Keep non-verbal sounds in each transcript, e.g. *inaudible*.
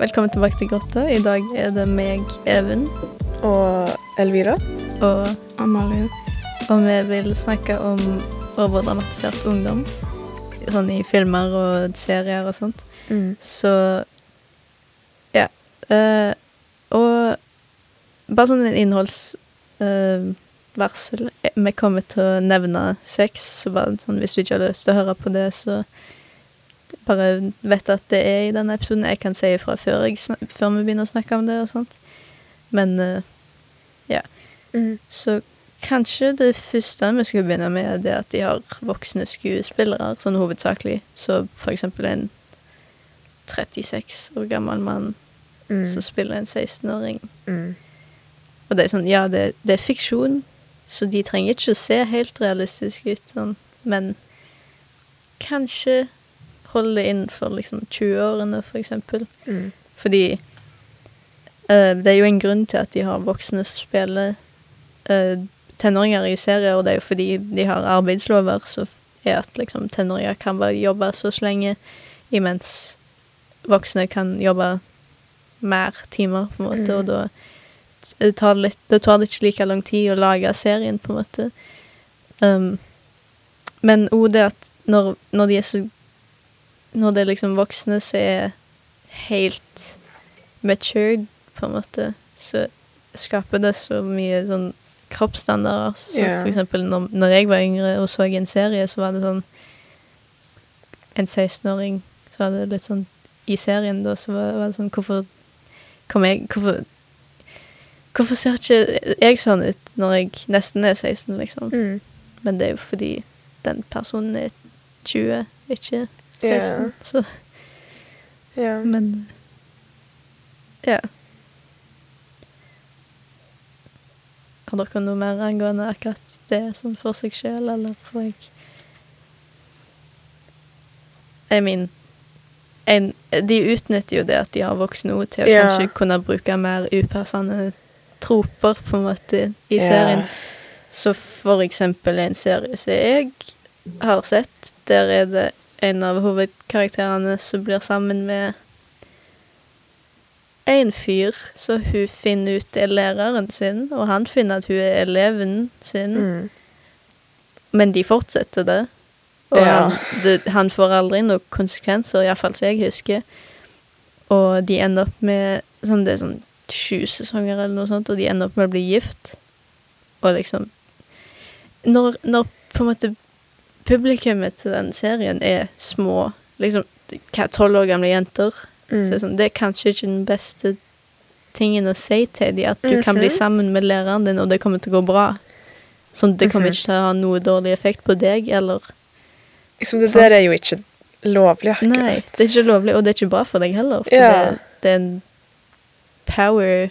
Velkommen tilbake til Grotta. I dag er det meg, Even, Og Elvira. og, Amalie. og vi vil snakke om overdramatisert ungdom. Sånn i filmer og serier og sånt. Mm. Så ja. Uh, og bare sånn en innholdsvarsel. vi kommer til å nevne sex, så bare sånn hvis du ikke har lyst til å høre på det, så bare vet at det er i denne episoden. Jeg kan si ifra før, før vi begynner å snakke om det og sånt. Men ja. Mm. så kanskje det første vi skal begynne med, er det at de har voksne skuespillere, sånn hovedsakelig. Så for eksempel en 36 år gammel mann Mm. som spiller en 16-åring. Mm. Og det er sånn, ja, det, det er fiksjon, så de trenger ikke å se helt realistiske ut, sånn. Men kanskje holde det innenfor liksom 20-årene, for eksempel. Mm. Fordi uh, det er jo en grunn til at de har voksne som spiller uh, tenåringer i serier, og det er jo fordi de har arbeidslover som er at liksom tenåringer kan bare jobbe så lenge, imens voksne kan jobbe mer timer, på en måte, Mm. og da t- tar litt, det tar det ikke like lang tid å lage serien, på en måte. Um, men òg det at når, når de er så Når det er liksom voksne som er helt matured, på en måte, så skaper det så mye sånn kroppsstandarder. Så yeah. for eksempel når, når jeg var yngre og så en serie, så var det sånn En 16-åring, så var det litt sånn I serien da, så var, var det sånn Hvorfor kom jeg Hvorfor Hvorfor ser ikke jeg sånn ut når jeg nesten er 16, liksom? Mm. Men det er jo fordi den personen er 20, ikke 16. Ja. Så Ja. Men Ja. Har dere noe mer angående akkurat det som for seg sjøl, eller får jeg Jeg min en, De utnytter jo det at de har voksne ord til å Ja. kanskje kunne bruke mer upassende troper, på en måte, i Ja. serien. Så for eksempel en serie som jeg har sett, der er det en av hovedkarakterene som blir sammen med en fyr, så hun finner ut det er læreren sin, og han finner at hun er eleven sin, Mm. men de fortsetter det. Og Ja. han, det, han får aldri noen konsekvenser, iallfall som jeg husker. Og de ender opp med sånn, Det er sånn sju sesonger eller noe sånt, og de ender opp med å bli gift. Og liksom Når, når på en måte publikummet til den serien er små, liksom tolv år gamle jenter, så er det, er, sånn, det er kanskje ikke den beste tingen å si til dem, at du kan bli Mhm. sammen med læreren din, og det kommer til å gå bra. Sånn, det kommer Mhm. ikke til å ha noe dårlig effekt på deg, eller Liksom, det Sant. der er jo ikke lovlig, akkurat. Nei, det er ikke lovlig, og det er ikke bra for deg heller. For Ja. det, det er en power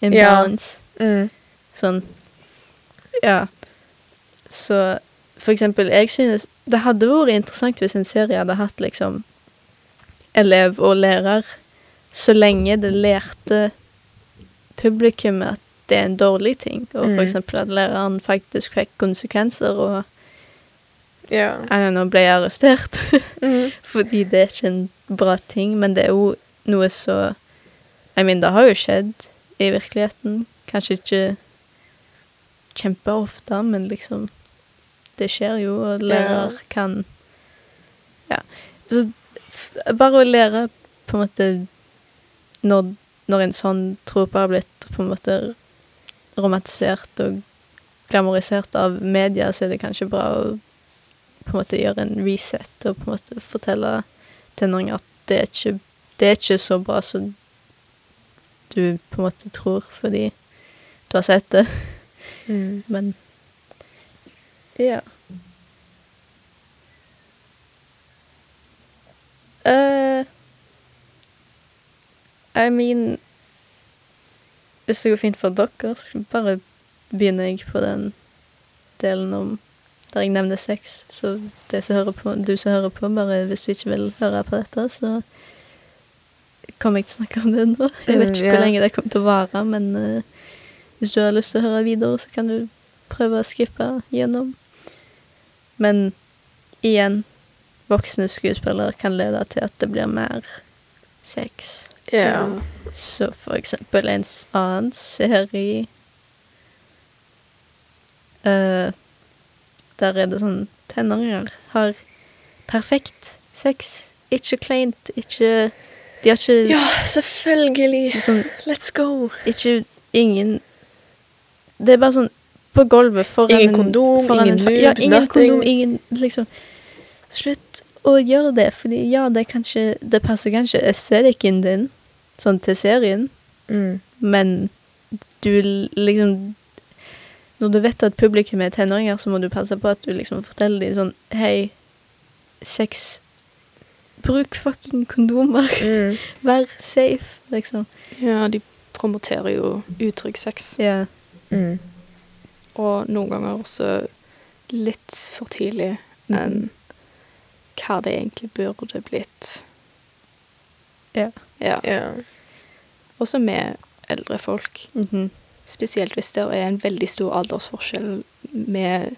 imbalance. Mm. Sånn Ja. Så for eksempel, jeg synes Det hadde vært interessant hvis en serie hadde hatt liksom elev og lærer, så lenge det lærte publikummet at det er en dårlig ting, og for Mm. eksempel at læreren faktisk fikk konsekvenser og yeah. Know, ble arrestert. *laughs* Mm. Fordi det er ikke en bra ting, men det er jo noe så I mean, det har jo skjedd i virkeligheten. Kanskje ikke kjempeofte, men liksom Det skjer jo, og lærer Ja. kan Ja. Så bare å lære på en måte når, når en sånn trope har blitt på en måte romantisert og glamorisert av media, så er det kanskje bra å på en måte gjøre en reset og på en måte fortelle tenåringer at det er ikke, det er ikke så bra som du på en måte tror, fordi du har sett det. Mm. Men ja. I mean Hvis det går fint for dere, så bare begynner jeg på den delen om der jeg nevner sex. Så det som på, du som hører på, bare hvis du ikke vil høre på dette, så kommer jeg til å snakke om det nå. Jeg vet Mm, ikke hvor lenge det kommer til å vare, men uh, hvis du har lyst til å høre videre, så kan du prøve å skippe gjennom. Men igjen, voksne skuespillere kan lede til at det blir mer sex. Ja. Så for eksempel en annen serie uh, Der er det sånn Tenåringer har perfekt sex. Ikke kleint, ikke De har ikke Ja, selvfølgelig. sånn Let's go. Ikke Ingen Det er bare sånn på gulvet foran Ingen en- kondom, foran ingen en lube, Ja, ingen nothing. kondom, ingen liksom Slutt å gjøre det, fordi ja, det kanskje Det passer kanskje estetikken din, sånn til serien, Mm. men du liksom Når du vet at publikum er tenåringer, så må du passe på at du liksom forteller dem sånn Hei, sex Bruk fucking kondomer. Mm. *laughs* Vær safe, liksom. Ja, de promoterer jo utrygg sex. Ja. Mm. Og noen ganger også litt for tidlig enn hva det egentlig burde blitt. Ja. Ja. Ja. Også med eldre folk. Mhm. Spesielt hvis det er en veldig stor aldersforskjell med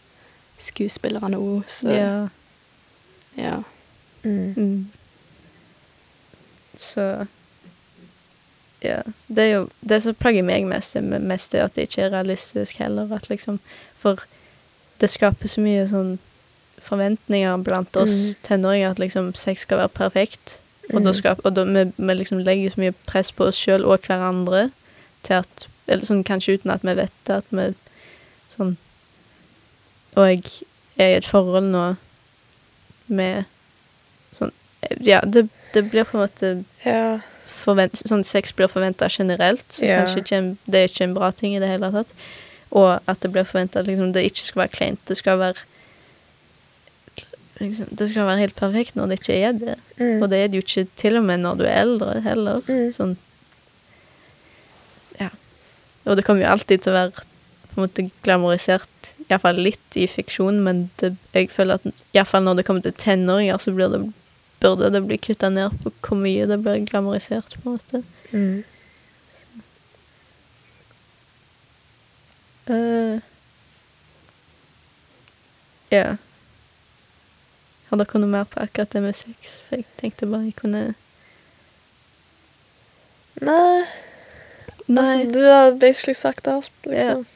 skuespillerne òg, så ja. ja. Mm. Mm. Så Ja. Det er jo Det som plager meg mest, er mest at det ikke er realistisk heller. At liksom For det skaper så mye sånn forventninger blant oss Mm. tenåringer at liksom sex skal være perfekt. Og, da Mm. og da, vi, vi liksom legger så mye press på oss sjøl og hverandre til at Eller sånn kanskje uten at vi vet det, at vi sånn Og jeg er i et forhold nå med sånn Ja, det, det blir på en måte Ja. forvent, Sånn sex blir forventa generelt, så Ja. kanskje ikke en, det er ikke en bra ting i det hele tatt. Og at det blir forventa at liksom, det ikke skal være kleint. Det skal være liksom, Det skal være helt perfekt når det ikke er det. Mm. Og det er det jo ikke til og med når du er eldre heller. Mm. Sånn Ja. Og det kommer jo alltid til å være på en måte glamorisert, iallfall litt i fiksjon, men det, jeg føler at iallfall når det kommer til tenåringer, så blir det, burde det bli kutta ned på hvor mye det blir glamorisert, på en måte. Mm. Uh, ja. Har dere noe mer på akkurat det med sex? For jeg tenkte bare jeg kunne Nei. Nei. Altså, du har basically sagt alt, liksom.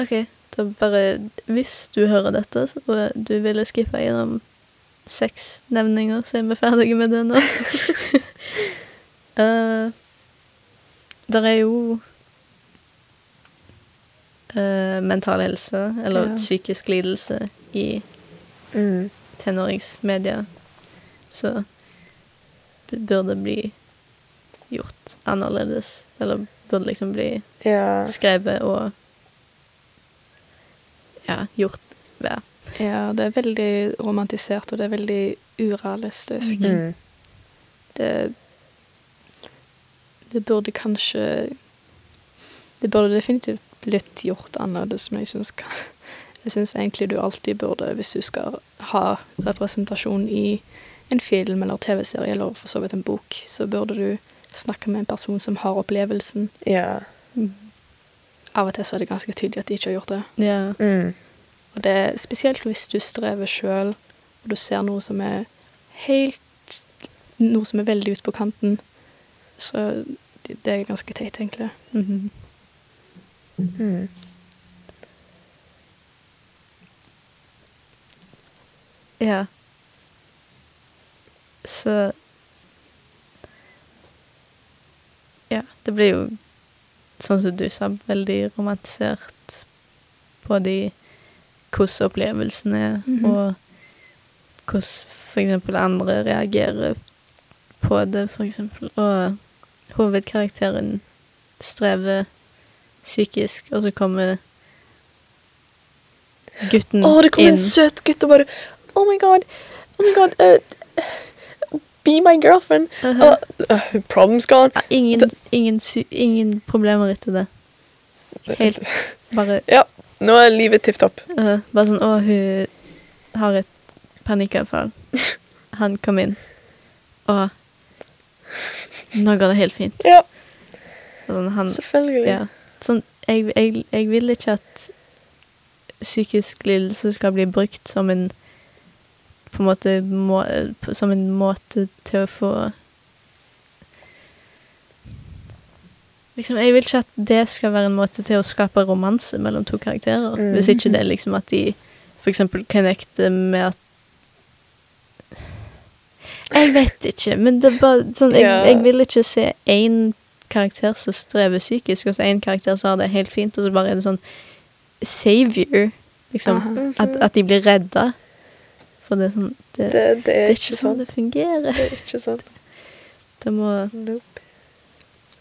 OK, da bare Hvis du hører dette, så- og du ville skippe gjennom seks nevninger, så er vi ferdige med det nå. uh, *laughs* der er jo uh, mental helse, eller Ja. psykisk lidelse, i Mm. tenåringsmedia. Så det burde bli gjort annerledes. Eller burde liksom bli Ja. skrevet og ja, gjort ja. ja, det er veldig romantisert, og det er veldig urealistisk. Mhm. Mm. Det Det burde kanskje Det burde definitivt blitt gjort annerledes, men jeg syns Jeg syns egentlig du alltid burde, hvis du skal ha representasjon i en film eller TV-serie, eller for så vidt en bok, så burde du snakke med en person som har opplevelsen. Ja. Av og til så er det ganske tydelig at de ikke har gjort det. Ja. Mm. Og det er spesielt hvis du strever sjøl, og du ser noe som er helt Noe som er veldig ute på kanten. Så det det er ganske teit, egentlig. Mhm. Mm. Ja. Så Ja, det blir jo, sånn som du sa, veldig romantisert. Både i hvordan opplevelsen er, -hmm. og hvordan for eksempel andre reagerer på det, for eksempel. Og hovedkarakteren strever psykisk, og så kommer gutten inn. Å, det kom inn. en søt gutt og bare Oh my god. Oh my god. Uh, be my girlfriend. Uh-huh. Uh, uh, problem's gone. Ja, ingen, ingen, ingen problemer etter det. Helt *laughs* bare Ja, nå er livet tipp topp. -huh. Bare sånn Å, hun har et panikkavfall. *laughs* Han kom inn. Og nå går det helt fint. Ja, Sånn, han, selvfølgelig. ja. sånn, jeg, jeg, jeg vil ikke at psykisk lidelse skal bli brukt som en på en måte må, Som en måte til å få Liksom, jeg vil ikke at det skal være en måte til å skape romanse mellom to karakterer. Mm. Hvis ikke det er liksom at de eksempel connecter med at Jeg vet ikke, men det er bare sånn Jeg, jeg vil ikke se én karakter som strever psykisk, og så én karakter som har det helt fint, og så bare er det sånn savior, liksom. At, at de blir redda. For det er sånn Det, det, Det, det er er ikke sånn det fungerer. Det er ikke sånn. *laughs* Det må, Nope.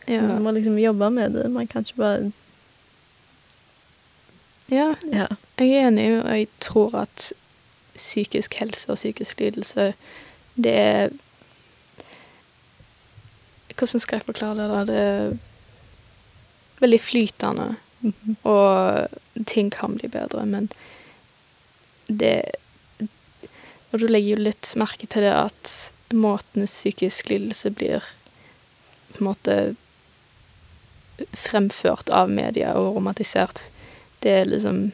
Ja. Man må liksom jobbe med det. Man kan ikke bare ja, Ja. jeg er enig, og jeg tror at psykisk helse og psykisk lidelse, det er Hvordan skal jeg forklare det? da? Det er veldig flytende, Mhm. og ting kan bli bedre, men det Og du legger jo litt merke til det at måten psykisk lidelse blir på en måte fremført av media og romantisert, det er liksom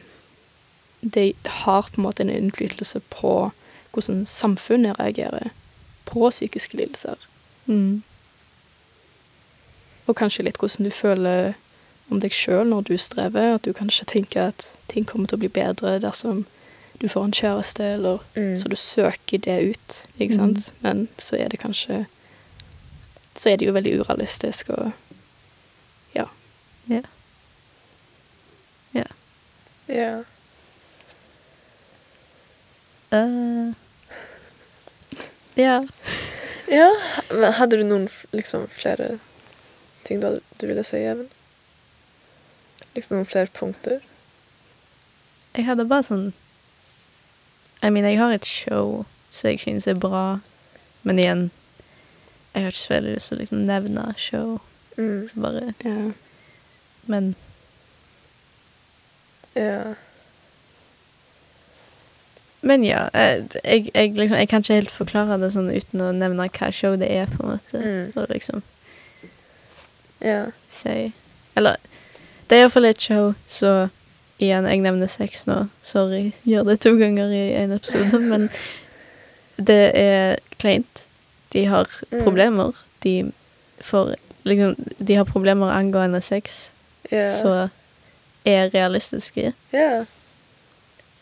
Det har på en måte en innflytelse på hvordan samfunnet reagerer på psykiske lidelser. Mm. Og kanskje litt hvordan du føler om deg sjøl når du strever. At du kanskje tenker at ting kommer til å bli bedre dersom du får en kjæreste, eller Mm. Så du søker det ut, ikke sant? Men så er det kanskje Så er det jo veldig urealistisk og Ja. Ja. Ja. Ja. Eh, ja. ja. Men hadde du noen liksom flere ting du, hadde, du ville si, Even? Liksom noen flere punkter? Jeg hadde bare sånn Jeg mener, jeg har et show som jeg synes er bra, men igjen Jeg har ikke så veldig lyst til å liksom nevne show. Mm. Så bare ja. Men Ja. Men ja. Jeg, jeg, liksom, jeg kan ikke helt forklare det sånn uten å nevne hva show det er, på en måte. Mm. Og liksom Ja. si Eller det er iallfall et show, så igjen, jeg nevner sex nå. Sorry, gjør det to ganger i en episode, *laughs* men det er kleint. De har Mm. problemer. De får liksom De har problemer angående sex, yeah. så er realistiske. Yeah.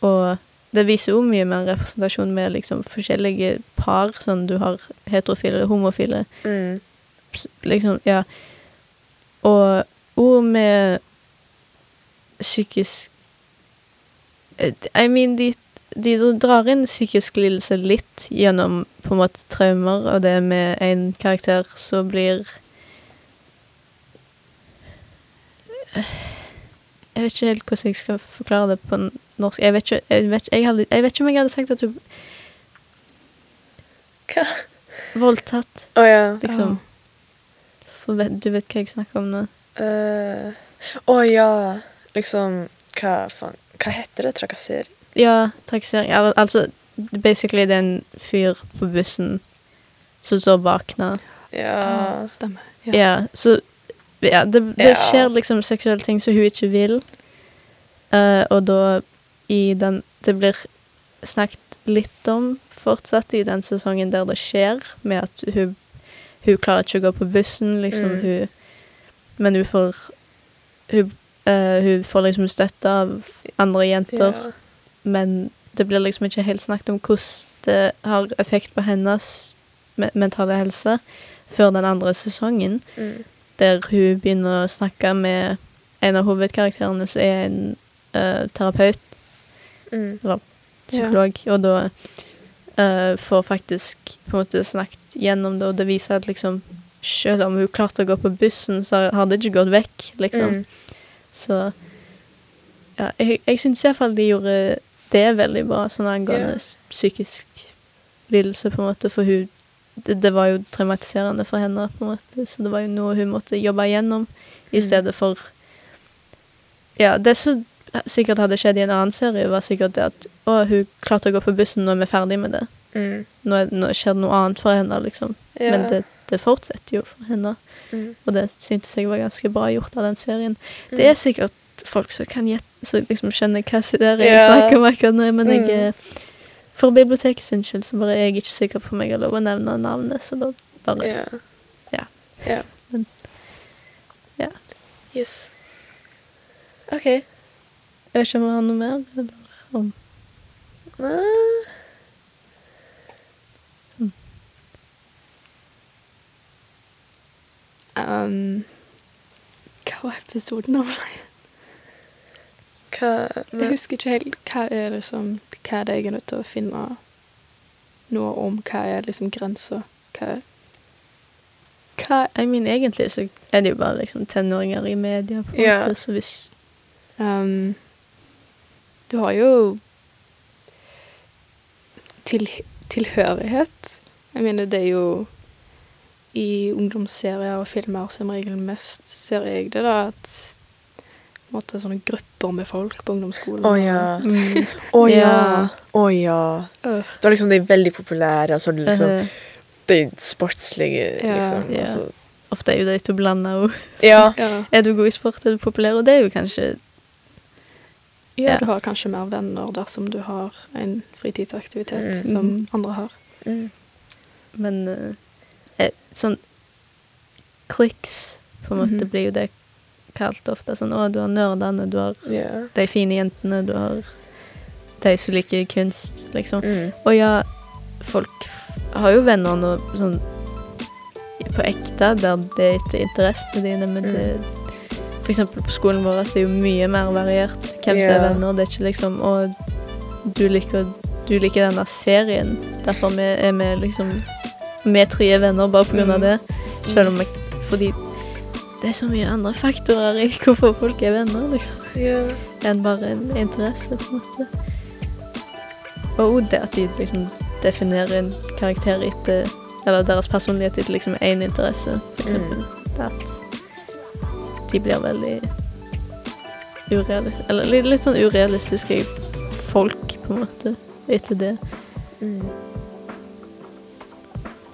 Og det viser jo mye mer representasjon med liksom forskjellige par. Sånn du har heterofile, homofile, Mm. liksom, ja. Og ord med psykisk eh, I mean, de, de drar inn psykisk lidelse litt gjennom på en måte traumer, og det med en karakter som blir Jeg vet ikke helt hvordan jeg skal forklare det på norsk. Jeg vet ikke, jeg vet, jeg hadde, jeg vet ikke om jeg hadde sagt at du Hva? voldtatt, Å ja. liksom. For vet, du vet hva jeg snakker om nå? Å uh, oh, ja. Liksom Hva faen Hva heter det? Trakassering? Ja, trakassering. Al altså, basically det er en fyr på bussen som står bakna. Ja. uh, stemmer. Ja. Ja. så ja, det, det Ja. skjer liksom seksuelle ting som hun ikke vil. uh, og da i den Det blir snakket litt om fortsatt i den sesongen der det skjer, med at hun Hun klarer ikke å gå på bussen, liksom. Mm. Hun Men hun får Hun, eh, hun får liksom støtte av andre jenter. Ja. men det blir liksom ikke helt snakket om hvordan det har effekt på hennes me mentale helse før den andre sesongen, Mm. der hun begynner å snakke med en av hovedkarakterene som er en uh, terapeut, Mm. psykolog, og da uh, får faktisk på en måte snakket gjennom det, og det viser at liksom selv om hun klarte å gå på bussen, så har det ikke gått vekk, liksom. Mm. Så ja, jeg, jeg syns iallfall de gjorde det veldig bra, sånn angående yeah. psykisk lidelse, på en måte, for hun det, det var jo traumatiserende for henne, på en måte, så det var jo noe hun måtte jobbe igjennom, i Mm. stedet for Ja, det som sikkert hadde skjedd i en annen serie, var sikkert det at å, hun klarte å gå på bussen, nå er vi ferdig med det. Mm. Nå, er, nå skjer det noe annet for henne, liksom. Ja. Men det, det fortsetter jo for henne. Mm. Og det syntes jeg var ganske bra gjort av den serien. Mm. Det er sikkert folk som kan gjette, som liksom skjønner hva serien jeg Ja. snakker om akkurat nå, men jeg Mm. For biblioteket sin skyld så bare er jeg ikke sikker på om jeg har lov å nevne navnet, så da bare Ja. Ja. Ja. Men- ja. Yes. OK. Jeg vet ikke om vi har noe mer, eller om Nei. Um, hva var episoden om? Hva Jeg husker ikke helt hva er liksom Hva er det jeg er nødt til å finne noe om? Hva er liksom grensa? Hva Hva I mean, egentlig så er det jo bare liksom tenåringer i media, på en Ja. måte, så hvis um, Du har jo til, tilhørighet. Jeg mener, det er jo I ungdomsserier og filmer som regel mest ser jeg det, da, at måtte, sånne grupper med folk på ungdomsskolen. Å ja. mm, Å ja. Ja. Å ja. Uh. Da liksom de veldig populære, og så er det liksom eh, de sportslige, Ja. liksom. Yeah. og Ofte er jo de to blanda òg. ja. ja. Er du god i sport, er du populær, og det er jo kanskje Ja, Ja. du har kanskje mer venner dersom du har en fritidsaktivitet Mm. som andre har. Mm. Men eh, sånn kliks, på en måte, Mhm. blir jo det kalt ofte. Sånn å, du har nerdene, du har yeah. de fine jentene, du har de som liker kunst, liksom. Mm. Og ja, folk har jo venner nå sånn på ekte, der det er etter interessene dine, men Mm. det For eksempel på skolen vår så er jo mye mer variert hvem som er venner. Det er ikke liksom Å, du liker, du liker denne serien, derfor vi er vi liksom Vi tre er venner bare av Mm. det. Selv om jeg Fordi det er så mye andre faktorer i hvorfor folk er venner, liksom Yeah. enn bare en interesse, på en måte. Og det at de liksom definerer en karakter etter Eller deres personlighet etter liksom én interesse, for Mm. eksempel. At de blir veldig urealistiske Eller litt, litt sånn urealistiske folk, på en måte, etter det. Mm.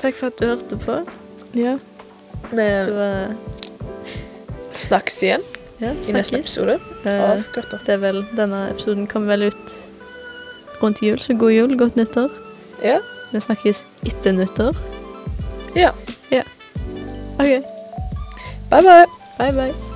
Takk for at du hørte på. Ja. Vi var snakkes igjen Ja, i neste episode av Grotta. det er vel Denne episoden kommer vel ut rundt jul, så god jul, godt nyttår. Ja. Vi snakkes etter nyttår. Ja. OK. Bye, bye. Bye, bye.